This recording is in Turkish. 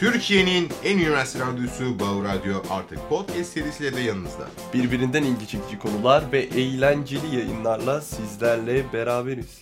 Türkiye'nin en üniversite radyosu Bağ Radyo artık podcast serisiyle de yanınızda. Birbirinden ilgi çekici konular ve eğlenceli yayınlarla sizlerle beraberiz.